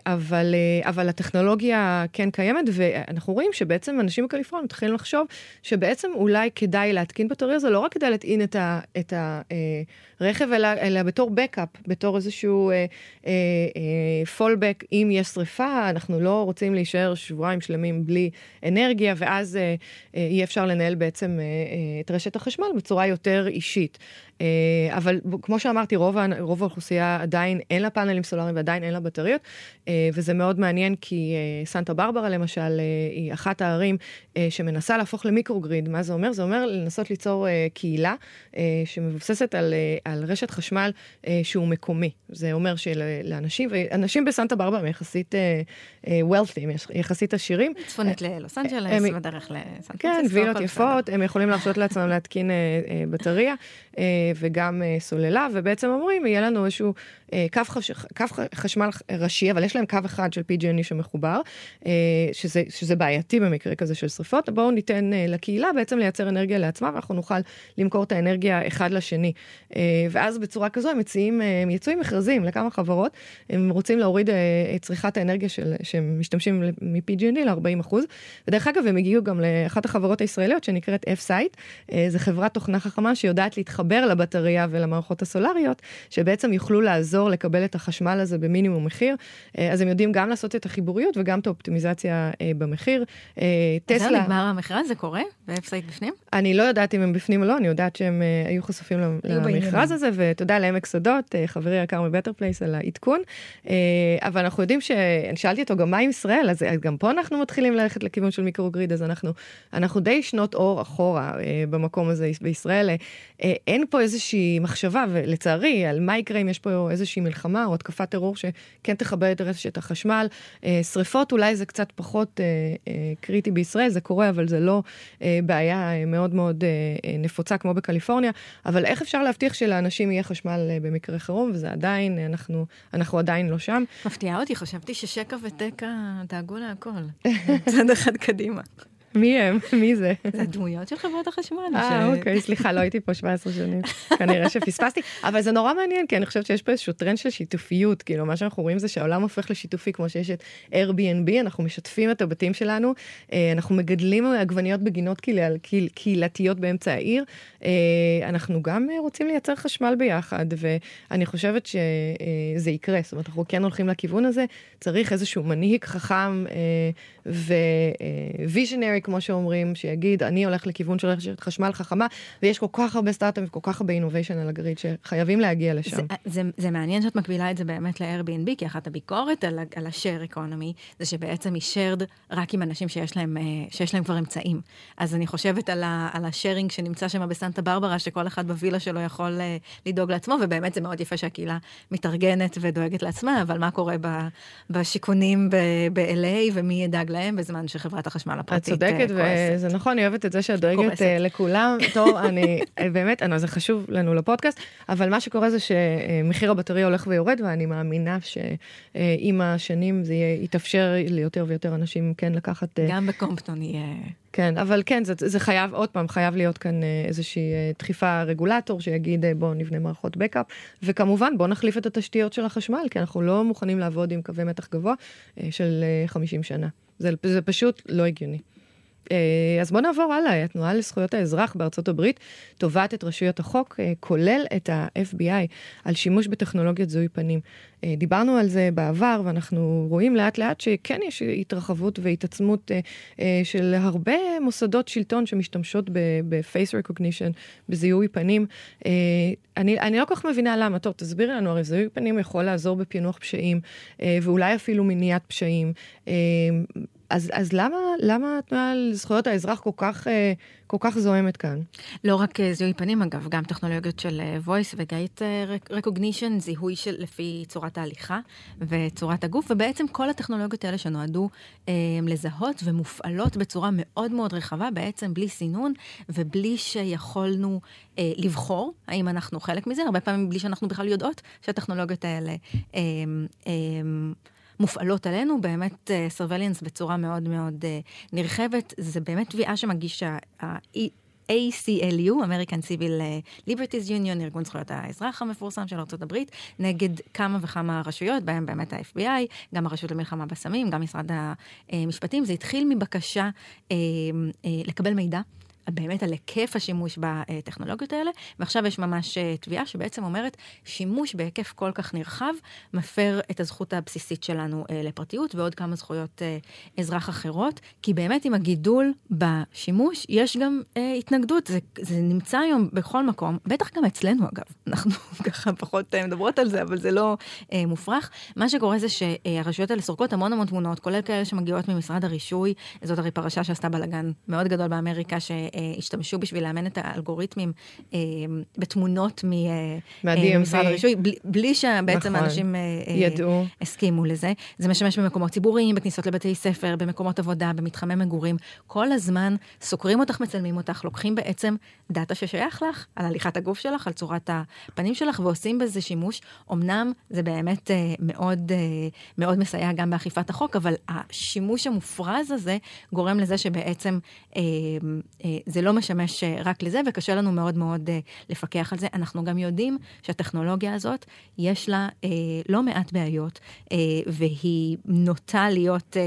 אבל, אבל הטכנולוגיה כן קיימת, ואנחנו רואים שבעצם אנשים בקליפורניה מתחילים לחשוב שבעצם אולי כדאי להתקין בטריה הזו, לא רק כדי להטעין את, ה, את הרכב, אלא, אלא בתור בקאפ, בתור איזשהו פולבק, אם יש שריפה, אנחנו לא רוצים להישאר שבועיים שלמים בלי אנרגיה, ואז אה, אה, אי אפשר לנהל בעצם אה, אה, את רשת החשמל בצורה יותר אישית. אה, אבל כמו שאמרתי, רוב, רוב האוכלוסייה עדיין אין לה פאנלים סולאריים ועדיין אין לה בטריות, אה, וזה מאוד מעניין כי אה, סנטה ברברה למשל היא אחת הערים שמנסה להפוך למיקרוגריד. מה זה אומר? זה אומר לנסות ליצור קהילה שמבוססת על, על רשת חשמל שהוא מקומי. זה אומר שלאנשים, ואנשים בסנטה ברברה הם יחסית wealthy, יחסית עשירים. צפונית ללוס אנג'לס, הם- בדרך לסן כן, פרנסיסקו, וילות הכל יפות, הם יכולים להרשות לעצמם להתקין בטריה וגם אה, סוללה, ובעצם אומרים, יהיה לנו איזשהו אה, קו, חש, קו חשמל ראשי, אבל יש להם קו אחד של PG&E שמחובר, אה, שזה, שזה בעייתי במקרה כזה של שריפות, בואו ניתן לקהילה בעצם לייצר אנרגיה לעצמה, ואנחנו נוכל למכור את האנרגיה אחד לשני. ואז בצורה כזו הם מציעים, הם יצאו עם מכרזים לכמה חברות, הם רוצים להוריד את צריכת האנרגיה של, שהם משתמשים מ-PG&E ל-40 אחוז. ודרך אגב, הם הגיעו גם לאחת החברות הישראליות שנקראת F-Site, זו חברת תוכנה חכמה שיודעת להתחבר לבטריה ולמערכות הסולריות, שבעצם יוכלו לעזור לקבל את החשמל הזה במינימום מחיר. אה, אז הם יודעים גם לעשות את החיבוריות וגם את האופטימיזציה אה, במחיר. אה, טסלה, נגמר המכרז, זה קורה? ואפסייט בפנים? אני לא יודעת אם הם בפנים או לא, אני יודעת שהם היו חשופים. למכרז הזה, ותודה לעמק שדות, אה, חברי היקר מבטר פלייס על העדכון. אבל אנחנו יודעים ש... אני שאלתי אותו גם מה עם ישראל, אז אז גם פה אנחנו מתחילים ללכת לכיוון של מיקרוגריד, אז אנחנו, אנחנו די שנות אור אחורה במקום הזה בישראל. אין פה איזושהי מחשבה, ולצערי, על מה יקרה אם יש פה איזושהי מלחמה או התקפת טרור שכן תכבה את רשת החשמל. אה, שריפות אולי זה קצת פחות אה, אה, קריטי בישראל, זה קורה, אבל זה לא בעיה מאוד מאוד נפוצה כמו בקליפורניה. אבל איך אפשר להבטיח שלאנשים יהיה חשמל במקרה חירום, וזה עדיין, אנחנו, אנחנו עדיין לא שם. מפתיעה אותי, חשבתי ששקע וטקה דאגו להכל. צד אחד קדימה. מי הם? מי זה? זה הדמויות של חברות החשמל. אה, אוקיי, סליחה, לא הייתי פה 17 שנים. כנראה שפספסתי, אבל זה נורא מעניין, כי אני חושבת שיש פה איזשהו טרנד של שיתופיות, כאילו, מה שאנחנו רואים זה שהעולם הופך לשיתופי, כמו שיש את Airbnb, אנחנו משתפים את הבתים שלנו, אה, אנחנו מגדלים עגבניות בגינות קהיל- קהיל- קהילתיות באמצע העיר, אה, אנחנו גם אה, רוצים לייצר חשמל ביחד, ואני חושבת שזה יקרה, זאת אומרת, אנחנו כן הולכים לכיוון הזה, צריך איזשהו מנהיג חכם וויז'נרי, כמו שאומרים, שיגיד, אני הולך לכיוון של רשת חשמל חכמה, ויש כל כך הרבה סטארט-אפים, כל כך הרבה אינוביישן על הגריד, שחייבים להגיע לשם. זה, זה, זה מעניין שאת מקבילה את זה באמת ל-Airbnb, כי אחת הביקורת על, על ה-share economy זה שבעצם היא shared רק עם אנשים שיש להם, אה, שיש להם כבר אמצעים. אז אני חושבת על, ה, על השארינג שנמצא שם בסנטה ברברה, שכל אחד בווילה שלו יכול אה, לדאוג לעצמו, ובאמת זה מאוד יפה שהקהילה מתארגנת ודואגת לעצמה, אבל מה קורה ב, בשיכונים ב-LA ומי ידאג להם בזמן שחברת החשמל הפרטית צודקת, אה, כועסת. וזה נכון, אני אוהבת את זה שאת דואגת. אה, לכולם. טוב, אני, אה, באמת, אני- זה חשוב לנו לפודקאסט, אבל מה שקורה זה שמחיר הבטריה הולך ויורד, ואני מאמינה שעם השנים זה יתאפשר ליותר ויותר אנשים כן לקחת... אה, גם בקומפטון יהיה... כן, אבל כן, זה, זה חייב, עוד פעם, חייב להיות כאן אה, איזושהי אה, דחיפה רגולטור שיגיד אה, בואו נבנה מערכות בקאפ, וכמובן בואו נחליף את התשתיות של החשמל, כי אנחנו לא מוכנים לעבוד עם קווי מתח גבוה אה, של אה, 50 שנה. זה, זה פשוט לא הגיוני. אז בואו נעבור הלאה. התנועה לזכויות האזרח בארצות הברית תובעת את רשויות החוק, כולל את ה-FBI, על שימוש בטכנולוגיות זיהוי פנים. דיברנו על זה בעבר, ואנחנו רואים לאט לאט שכן יש התרחבות והתעצמות של הרבה מוסדות שלטון שמשתמשות ב-face recognition, בזיהוי פנים. אני, אני לא כל כך מבינה למה. טוב, תסבירי לנו, הרי זיהוי פנים יכול לעזור בפענוח פשעים, ואולי אפילו מניעת פשעים. אז, אז למה, למה התנועה לזכויות האזרח כל כך, אה, כל כך זוהמת כאן? לא רק אה, זיהוי פנים, אגב, גם טכנולוגיות של אה, voice ו-gate recognition, זיהוי של לפי צורת ההליכה וצורת הגוף, ובעצם כל הטכנולוגיות האלה שנועדו אה, לזהות ומופעלות בצורה מאוד מאוד רחבה, בעצם בלי סינון ובלי שיכולנו אה, לבחור האם אנחנו חלק מזה, הרבה פעמים בלי שאנחנו בכלל יודעות שהטכנולוגיות האלה... אה, אה, מופעלות עלינו, באמת סרווליאנס uh, בצורה מאוד מאוד uh, נרחבת. זה באמת תביעה שמגיש ה-ACLU, American Civil Liberties Union, ארגון זכויות האזרח המפורסם של ארה"ב, נגד כמה וכמה רשויות, בהם באמת ה-FBI, גם הרשות למלחמה בסמים, גם משרד המשפטים. זה התחיל מבקשה uh, uh, לקבל מידע. באמת על היקף השימוש בטכנולוגיות האלה, ועכשיו יש ממש אה, תביעה שבעצם אומרת, שימוש בהיקף כל כך נרחב מפר את הזכות הבסיסית שלנו אה, לפרטיות ועוד כמה זכויות אה, אזרח אחרות, כי באמת עם הגידול בשימוש יש גם אה, התנגדות, זה, זה נמצא היום בכל מקום, בטח גם אצלנו אגב, אנחנו ככה פחות מדברות על זה, אבל זה לא אה, מופרך. מה שקורה זה שהרשויות האלה סורקות המון המון תמונות, כולל כאלה שמגיעות ממשרד הרישוי, זאת הרי פרשה שעשתה בלאגן מאוד גדול באמריקה, ש... אה, השתמשו בשביל לאמן את האלגוריתמים אה, בתמונות אה, ממשרד הרישוי, בלי, שבעצם נכון, אנשים ידעו. הסכימו לזה. זה משמש במקומות ציבוריים, בכניסות לבתי ספר, במקומות עבודה, במתחמי מגורים. כל הזמן סוקרים אותך, מצלמים אותך, לוקחים בעצם דאטה ששייך לך, על הליכת הגוף שלך, על צורת הפנים שלך, ועושים בזה שימוש. אמנם זה באמת מאוד, מאוד מסייע גם באכיפת החוק, אבל השימוש המופרז הזה גורם לזה שבעצם זה לא משמש אה, רק לזה, וקשה לנו מאוד מאוד אה, לפקח על זה. אנחנו גם יודעים שהטכנולוגיה הזאת, יש לה אה, לא מעט בעיות, אה, והיא נוטה להיות...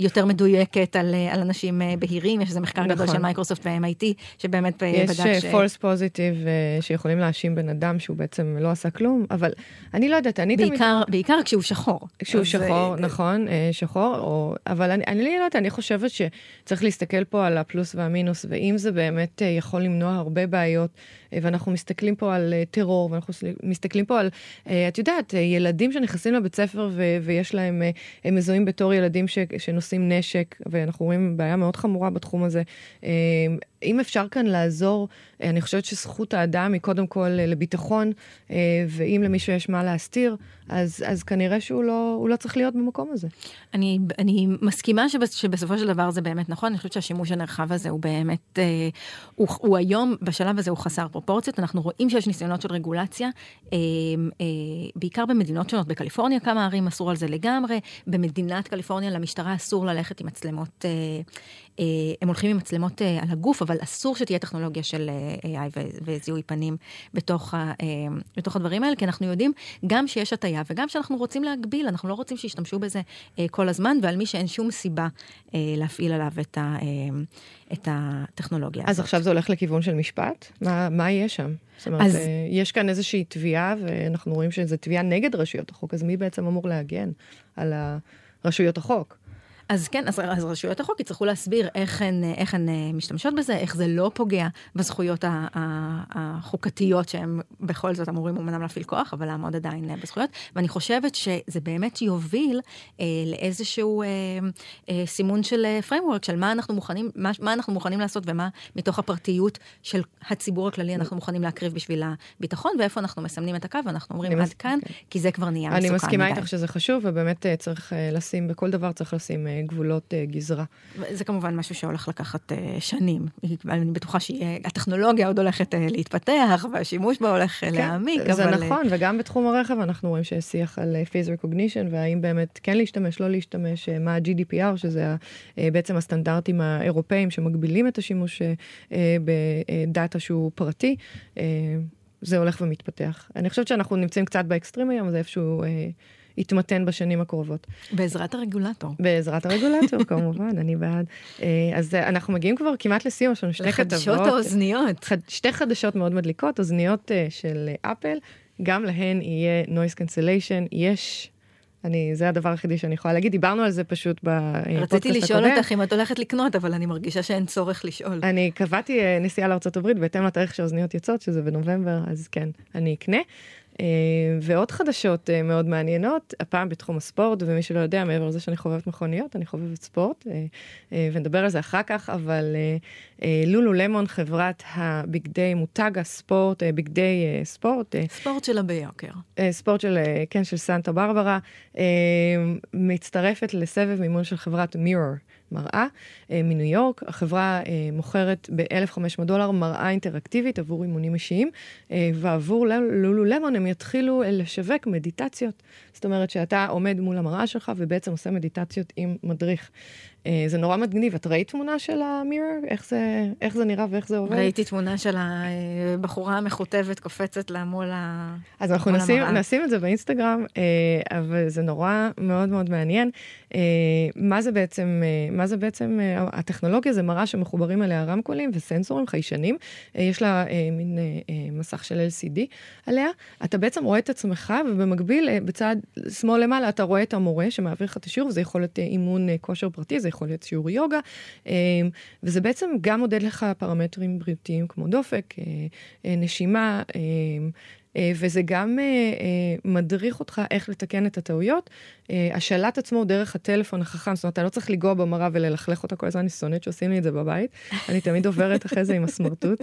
יותר מדויקת על, אה, על אנשים אה, בהירים, יש איזה מחקר נכון. גדול של מייקרוסופט ו-MIT, שבאמת אה, בדק ש... יש false positive שיכולים להאשים בן אדם שהוא בעצם לא עשה כלום, אבל אני לא יודעת, אני בעיקר, תמיד... בעיקר כשהוא שחור. כשהוא שחור, זה... נכון, שחור, או... אבל אני, אני לא יודעת, אני חושבת שצריך להסתכל פה על הפלוס והמינוס, ואם זה באמת יכול למנוע הרבה בעיות, ואנחנו מסתכלים פה על טרור, ואנחנו מסתכלים פה על, את יודעת, ילדים שנכנסים לבית ספר ו- ויש להם, הם מזוהים בתור ילדים ש- שנוסעים... נושאים נשק, ואנחנו רואים בעיה מאוד חמורה בתחום הזה. אה, אם אפשר כאן לעזור, אה, אני חושבת שזכות האדם היא קודם כל אה, לביטחון, ואם למישהו יש מה להסתיר, אז, אז כנראה שהוא לא, לא צריך להיות במקום הזה. אני, אני מסכימה שבס, שבסופו של דבר זה באמת נכון, אני חושבת שהשימוש הנרחב הזה הוא באמת, הוא, הוא היום, בשלב הזה הוא חסר פרופורציות, אנחנו רואים שיש ניסיונות של רגולציה, בעיקר במדינות שונות, בקליפורניה כמה ערים אסור על זה לגמרי, במדינת קליפורניה למשטרה אסור ללכת עם מצלמות אה, הם הולכים עם מצלמות אה, על הגוף, אבל אסור שתהיה טכנולוגיה של אה, AI וזיהוי פנים בתוך, בתוך הדברים האלה, כי אנחנו יודעים גם שיש הטיה וגם שאנחנו רוצים להגביל, אנחנו לא רוצים שישתמשו בזה כל הזמן, ועל מי שאין שום סיבה להפעיל עליו את, ה, את הטכנולוגיה אז הזאת. אז עכשיו זה הולך לכיוון של משפט? מה, מה יהיה שם? זאת אומרת, אז... יש כאן איזושהי תביעה, ואנחנו רואים שזו תביעה נגד רשויות החוק, אז מי בעצם אמור להגן על רשויות החוק? אז כן, אז, אז רשויות החוק יצטרכו להסביר איך הן, איך הן אה, משתמשות בזה, איך זה לא פוגע בזכויות החוקתיות שהם בכל זאת אמורים אמנם להפעיל כוח, אבל לעמוד עדיין אה, בזכויות. ואני חושבת שזה באמת יוביל אה, לאיזשהו אה, אה, סימון של framework, של מה אנחנו מוכנים, מה, מה אנחנו מוכנים לעשות ומה מתוך הפרטיות של הציבור הכללי אנחנו מוכנים להקריב בשביל הביטחון, ואיפה אנחנו מסמנים את הקו, ואנחנו אומרים עד כאן, כן. כי זה כבר נהיה מסוכן מדי. אני מסכימה איתך שזה חשוב, ובאמת צריך לשים, בכל דבר צריך לשים גבולות uh, גזרה. זה כמובן משהו שהולך לקחת uh, שנים. אני בטוחה שהטכנולוגיה עוד הולכת uh, להתפתח, והשימוש בה הולך כן, להעמיק. זה אבל... נכון, וגם בתחום הרכב אנחנו רואים שיש שיח על face recognition, והאם באמת כן להשתמש, לא להשתמש, מה ה-GDPR, שזה בעצם הסטנדרטים האירופאים שמגבילים את השימוש בדאטה שהוא פרטי. זה הולך ומתפתח. אני חושבת שאנחנו נמצאים קצת באקסטרים היום, זה איפשהו... יתמתן בשנים הקרובות. בעזרת הרגולטור. בעזרת הרגולטור, כמובן, אני בעד. אז אנחנו מגיעים כבר כמעט לסיום, יש לנו שתי כתבות. לחדשות האוזניות. שתי חדשות מאוד מדליקות, אוזניות של אפל, גם להן יהיה noise cancellation, יש אני, זה הדבר היחידי שאני יכולה להגיד, דיברנו על זה פשוט בפודקאסט הקודם. רציתי לשאול אותך אם את הולכת לקנות, אבל אני מרגישה שאין צורך לשאול. אני קבעתי אה, נסיעה לארה"ב בהתאם לתאריך שהאוזניות יוצאות, שזה בנובמבר, אז כן, אני אקנה. אה, ועוד חדשות אה, מאוד מעניינות, הפעם בתחום הספורט, ומי שלא יודע, מעבר לזה שאני חובבת מכוניות, אני חובבת ספורט, ונדבר על זה אחר כך, אבל לולו למון, חברת הבגדי, מותג הספורט, בגדי ספורט. ספורט שלה ביוקר. ספורט של, כן, של סנטה ברברה, מצטרפת לסבב מימון של חברת מירור. מראה אה, מניו יורק. החברה אה, מוכרת ב-1,500 דולר מראה אינטראקטיבית עבור אימונים אישיים, אה, ועבור לולו למון הם יתחילו לשווק מדיטציות. זאת אומרת שאתה עומד מול המראה שלך ובעצם עושה מדיטציות עם מדריך. אה, זה נורא מגניב. את ראית תמונה של המירר? איך זה, איך זה נראה ואיך זה עובד? ראיתי תמונה של הבחורה המכותבת קופצת לה מול המראה. אז אנחנו נשים, נשים את זה באינסטגרם, אה, אבל זה נורא מאוד מאוד מעניין. אה, מה זה בעצם, מה זה בעצם, הטכנולוגיה זה מראה שמחוברים אליה רמקולים וסנסורים חיישנים. יש לה מין מסך של LCD עליה. אתה בעצם רואה את עצמך, ובמקביל, בצד שמאל למעלה, אתה רואה את המורה שמעביר לך את השיעור, וזה יכול להיות אימון כושר פרטי, זה יכול להיות שיעור יוגה, אמ, וזה בעצם גם מודד לך פרמטרים בריאותיים כמו דופק, אה, אה, נשימה, אה, וזה גם אה, אה, מדריך אותך איך לתקן את הטעויות. השלט עצמו דרך הטלפון החכם, זאת אומרת, אתה לא צריך לנגוע במראה וללכלך אותה כל הזמן, אני שונאת שעושים לי את זה בבית. אני תמיד עוברת אחרי זה עם הסמרטוט.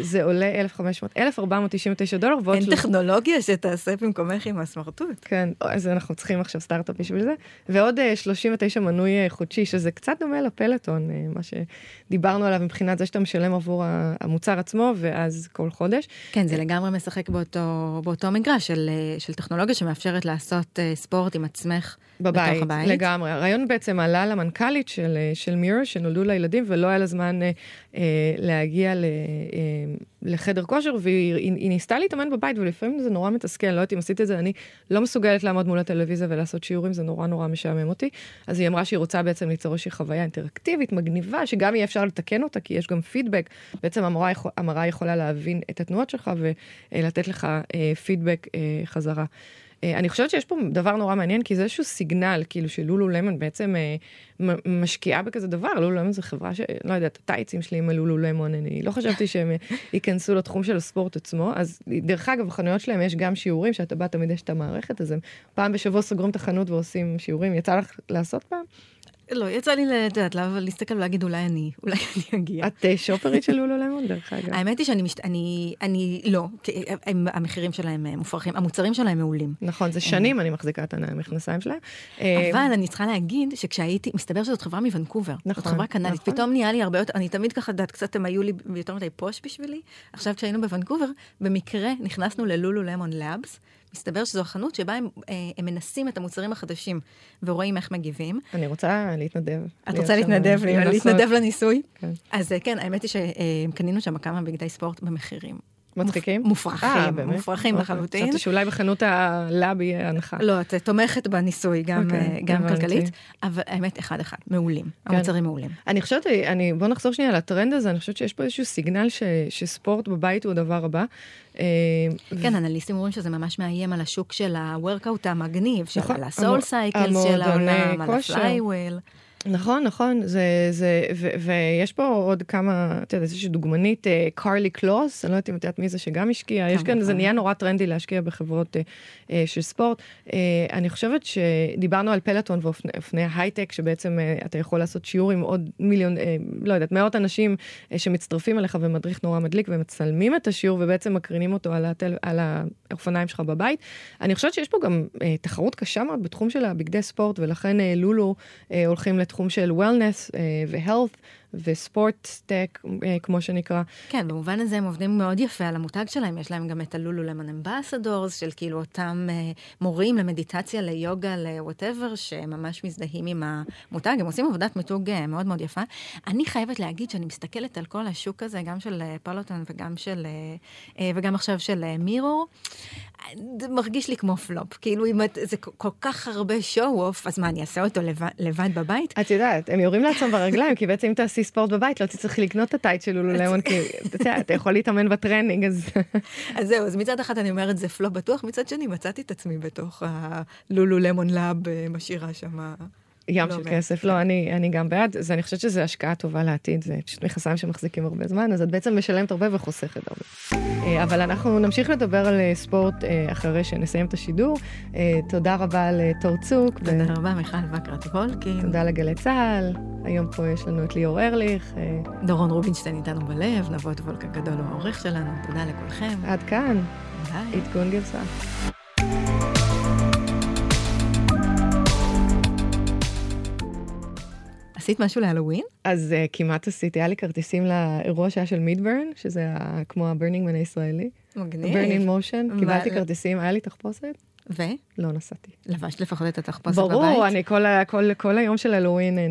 זה עולה 1,500, 1,499 דולר. אין טכנולוגיה שתעשה במקומך עם הסמרטוט. כן, אז אנחנו צריכים עכשיו סטארט-אפ בשביל זה. ועוד 39 מנוי חודשי, שזה קצת דומה לפלטון, מה שדיברנו עליו מבחינת זה שאתה משלם עבור המוצר עצמו, ואז כל חודש. כן, זה לגמרי משחק באותו, באותו מגרש של, של טכנולוגיה שמאפשרת לעשות uh, ספורט עם עצמך בבית, הבית. לגמרי. הרעיון בעצם עלה למנכ"לית של, אה, של מירר, שנולדו לילדים ולא היה לה זמן uh, uh, להגיע ל, uh, לחדר כושר, והיא היא, היא ניסתה להתאמן בבית, ולפעמים זה נורא מתסכל, לא יודעת אם עשיתי את זה, אני לא מסוגלת לעמוד מול הטלוויזיה ולעשות שיעורים, זה נורא נורא משעמם אותי. אז היא אמרה שהיא רוצה בעצם ליצור איזושהי חוויה אינטראקטיבית, מגניבה, שגם יהיה אפשר לתקן אותה, כי יש גם פידבק. בעצם המראה, המראה יכולה להבין את התנועות שלך ולתת לך אה, פידבק אה, חזרה. אה, אני חושבת שיש פה דבר נורא מעניין, כי זה איזשהו סיגנל, כאילו שלולו למון בעצם אה, משקיעה בכזה דבר, לולו למון זו חברה ש... לא יודעת, הטייצים שלי עם הלולו למון, אני לא חשבתי שהם ייכנסו לתחום של הספורט עצמו, אז דרך אגב, בחנויות שלהם יש גם שיעורים, שאתה בא תמיד יש את המערכת, אז הם פעם בשבוע סוגרים את החנות ועושים שיעורים, יצא לך לעשות פעם? לא, יצא לי, את יודעת, להסתכל ולהגיד אולי אני, אולי אני אגיע. את אה, שופרית של לולו למון, דרך אגב. האמת היא שאני, אני, אני לא, המחירים שלהם אה, מופרכים, המוצרים שלהם מעולים. נכון, זה שנים אני מחזיקה את המכנסיים שלהם. אה, אבל אני צריכה להגיד שכשהייתי, מסתבר שזאת חברה מוונקובר. נכון. זאת חברה קנדית, נכון. פתאום נהיה לי הרבה יותר, אני תמיד ככה, יודעת, קצת הם היו לי יותר מדי פוש בשבילי. עכשיו כשהיינו בוונקובר, במקרה נכנסנו ללולו למון לאבס. מסתבר שזו החנות שבה הם, אה, הם מנסים את המוצרים החדשים ורואים איך מגיבים. אני רוצה להתנדב. את רוצה להתנדב, להתנדב לניסוי? כן. אז אה, כן, האמת היא שהם קנינו שם כמה בגדי ספורט במחירים מצחיקים? מופרכים, אה, מופרכים אוקיי. לחלוטין. חשבתי שאולי בחנות ה lab יהיה הנחה. לא, את תומכת בניסוי, גם, okay, אוקיי, גם כלכלית, אבל האמת, אחד אחד, מעולים, כן. המוצרים מעולים. אני חושבת, אני, בוא נחזור שנייה לטרנד הזה, אני חושבת שיש פה איזשהו סיגנל ש, שספורט בבית הוא הדבר הבא. אה, כן, אנליסטים אומרים שזה ממש מאיים על השוק של ה-workout המגניב, נכון, של הסול סייקל של העולם, על ה Flywheel. נכון, נכון, זה, זה, ו, ויש פה עוד כמה, את יודעת, איזושהי דוגמנית, קרלי קלוס, אני לא יודעת אם את יודעת מי זה שגם השקיע, יש כאן, זה נהיה נורא טרנדי להשקיע בחברות uh, uh, של ספורט. Uh, אני חושבת שדיברנו על פלוטון ואופני ההייטק, שבעצם uh, אתה יכול לעשות שיעור עם עוד מיליון, uh, לא יודעת, מאות אנשים uh, שמצטרפים אליך ומדריך נורא מדליק ומצלמים את השיעור ובעצם מקרינים אותו על, הטל, על האופניים שלך בבית. אני חושבת שיש פה גם uh, תחרות קשה מאוד בתחום של הבגדי ספורט, ולכן uh, לולו uh, הולכים לתחום של וולנס uh, והלת, וספורט-טק, כמו שנקרא. כן, במובן הזה הם עובדים מאוד יפה על המותג שלהם, יש להם גם את הלולו למון אמבסדורס, של כאילו אותם מורים למדיטציה, ליוגה, לוואטאבר, שממש מזדהים עם המותג, הם עושים עבודת מיתוג מאוד מאוד יפה. אני חייבת להגיד שאני מסתכלת על כל השוק הזה, גם של פלוטון וגם של, וגם עכשיו של מירור. זה מרגיש לי כמו פלופ, כאילו אם את, זה כל כך הרבה show-off, אז מה, אני אעשה אותו לבד, לבד בבית? את יודעת, הם יורים לעצמם ברגליים, כי בעצם אם תעשי ספורט בבית, לא תצטרך לקנות את הטייץ של לולו למון, כי אתה יכול להתאמן בטרנינג, אז... אז זהו, אז מצד אחד אני אומרת זה פלופ בטוח, מצד שני מצאתי את עצמי בתוך הלולו למון לאב, אה, משאירה שם... ים לא של כסף, לא, אני, אני גם בעד, אז אני חושבת שזו השקעה טובה לעתיד, זה פשוט מכסיים שמחזיקים הרבה זמן, אז את בעצם משלמת הרבה וחוסכת הרבה. אה, אבל אנחנו נמשיך לדבר על אה, ספורט אה, אחרי שנסיים את השידור. תודה רבה לתור צוק. תודה ו... רבה, מיכל וקרת וולקין. תודה לגלי צה"ל, היום פה יש לנו את ליאור ארליך. דורון רובינשטיין איתנו בלב, נבות וולק הגדול הוא העורך שלנו, תודה לכולכם. עד כאן. ביי. עדכון גרסה. עשית משהו להלואוין? אז uh, כמעט עשיתי, היה לי כרטיסים לאירוע שהיה של מידברן, שזה ה, כמו הברנינגמן הישראלי. מגניב. ברנינג מושן, קיבלתי כרטיסים, היה לי תחפושת. ו? לא נסעתי. לבשת לפחות את התחפושת בבית? ברור, אני כל, כל, כל היום של הלואוין אה,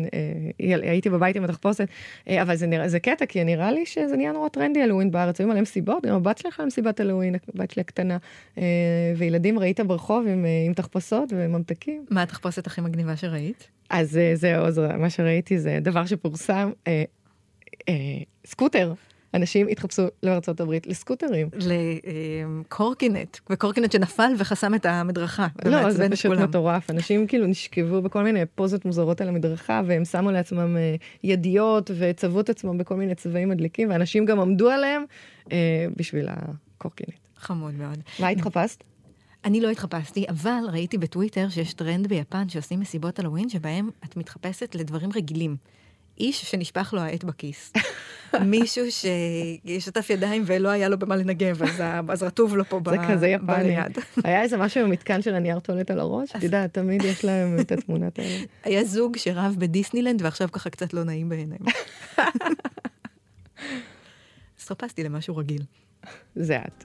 אה, הייתי בבית עם התחפושת, אה, אבל זה, נראה, זה קטע, כי נראה לי שזה נהיה נורא טרנדי הלואוין בארץ, היו מלא מסיבות, גם הבת שלי הלכה למסיבת הלואוין, הבת שלי הקטנה, וילדים ראית ברחוב עם, עם תחפושות וממתקים. מה התחפושת הכי מגניבה שראית? אז זהו, אז מה שראיתי זה דבר שפורסם, אה, אה, סקוטר. אנשים התחפשו בארצות הברית לסקוטרים. לקורקינט, וקורקינט שנפל וחסם את המדרכה. לא, זה פשוט מטורף. אנשים כאילו נשכבו בכל מיני פוזות מוזרות על המדרכה, והם שמו לעצמם אה, ידיות וצבעו את עצמם בכל מיני צבעים מדליקים, ואנשים גם עמדו עליהם אה, בשביל הקורקינט. חמוד מאוד. מה התחפשת? אני לא התחפשתי, אבל ראיתי בטוויטר שיש טרנד ביפן שעושים מסיבות הלואוין שבהם את מתחפשת לדברים רגילים. איש שנשפך לו העט בכיס. מישהו ששטף ידיים ולא היה לו במה לנגב, אז, אז רטוב לו פה בליד. זה ב... כזה יפני. היה איזה משהו במתקן של הנייר טולט על הראש? אתה יודע, תמיד יש להם את התמונות האלה. היה זוג שרב בדיסנילנד ועכשיו ככה קצת לא נעים בעיניים. אז חפשתי למשהו רגיל. זה את.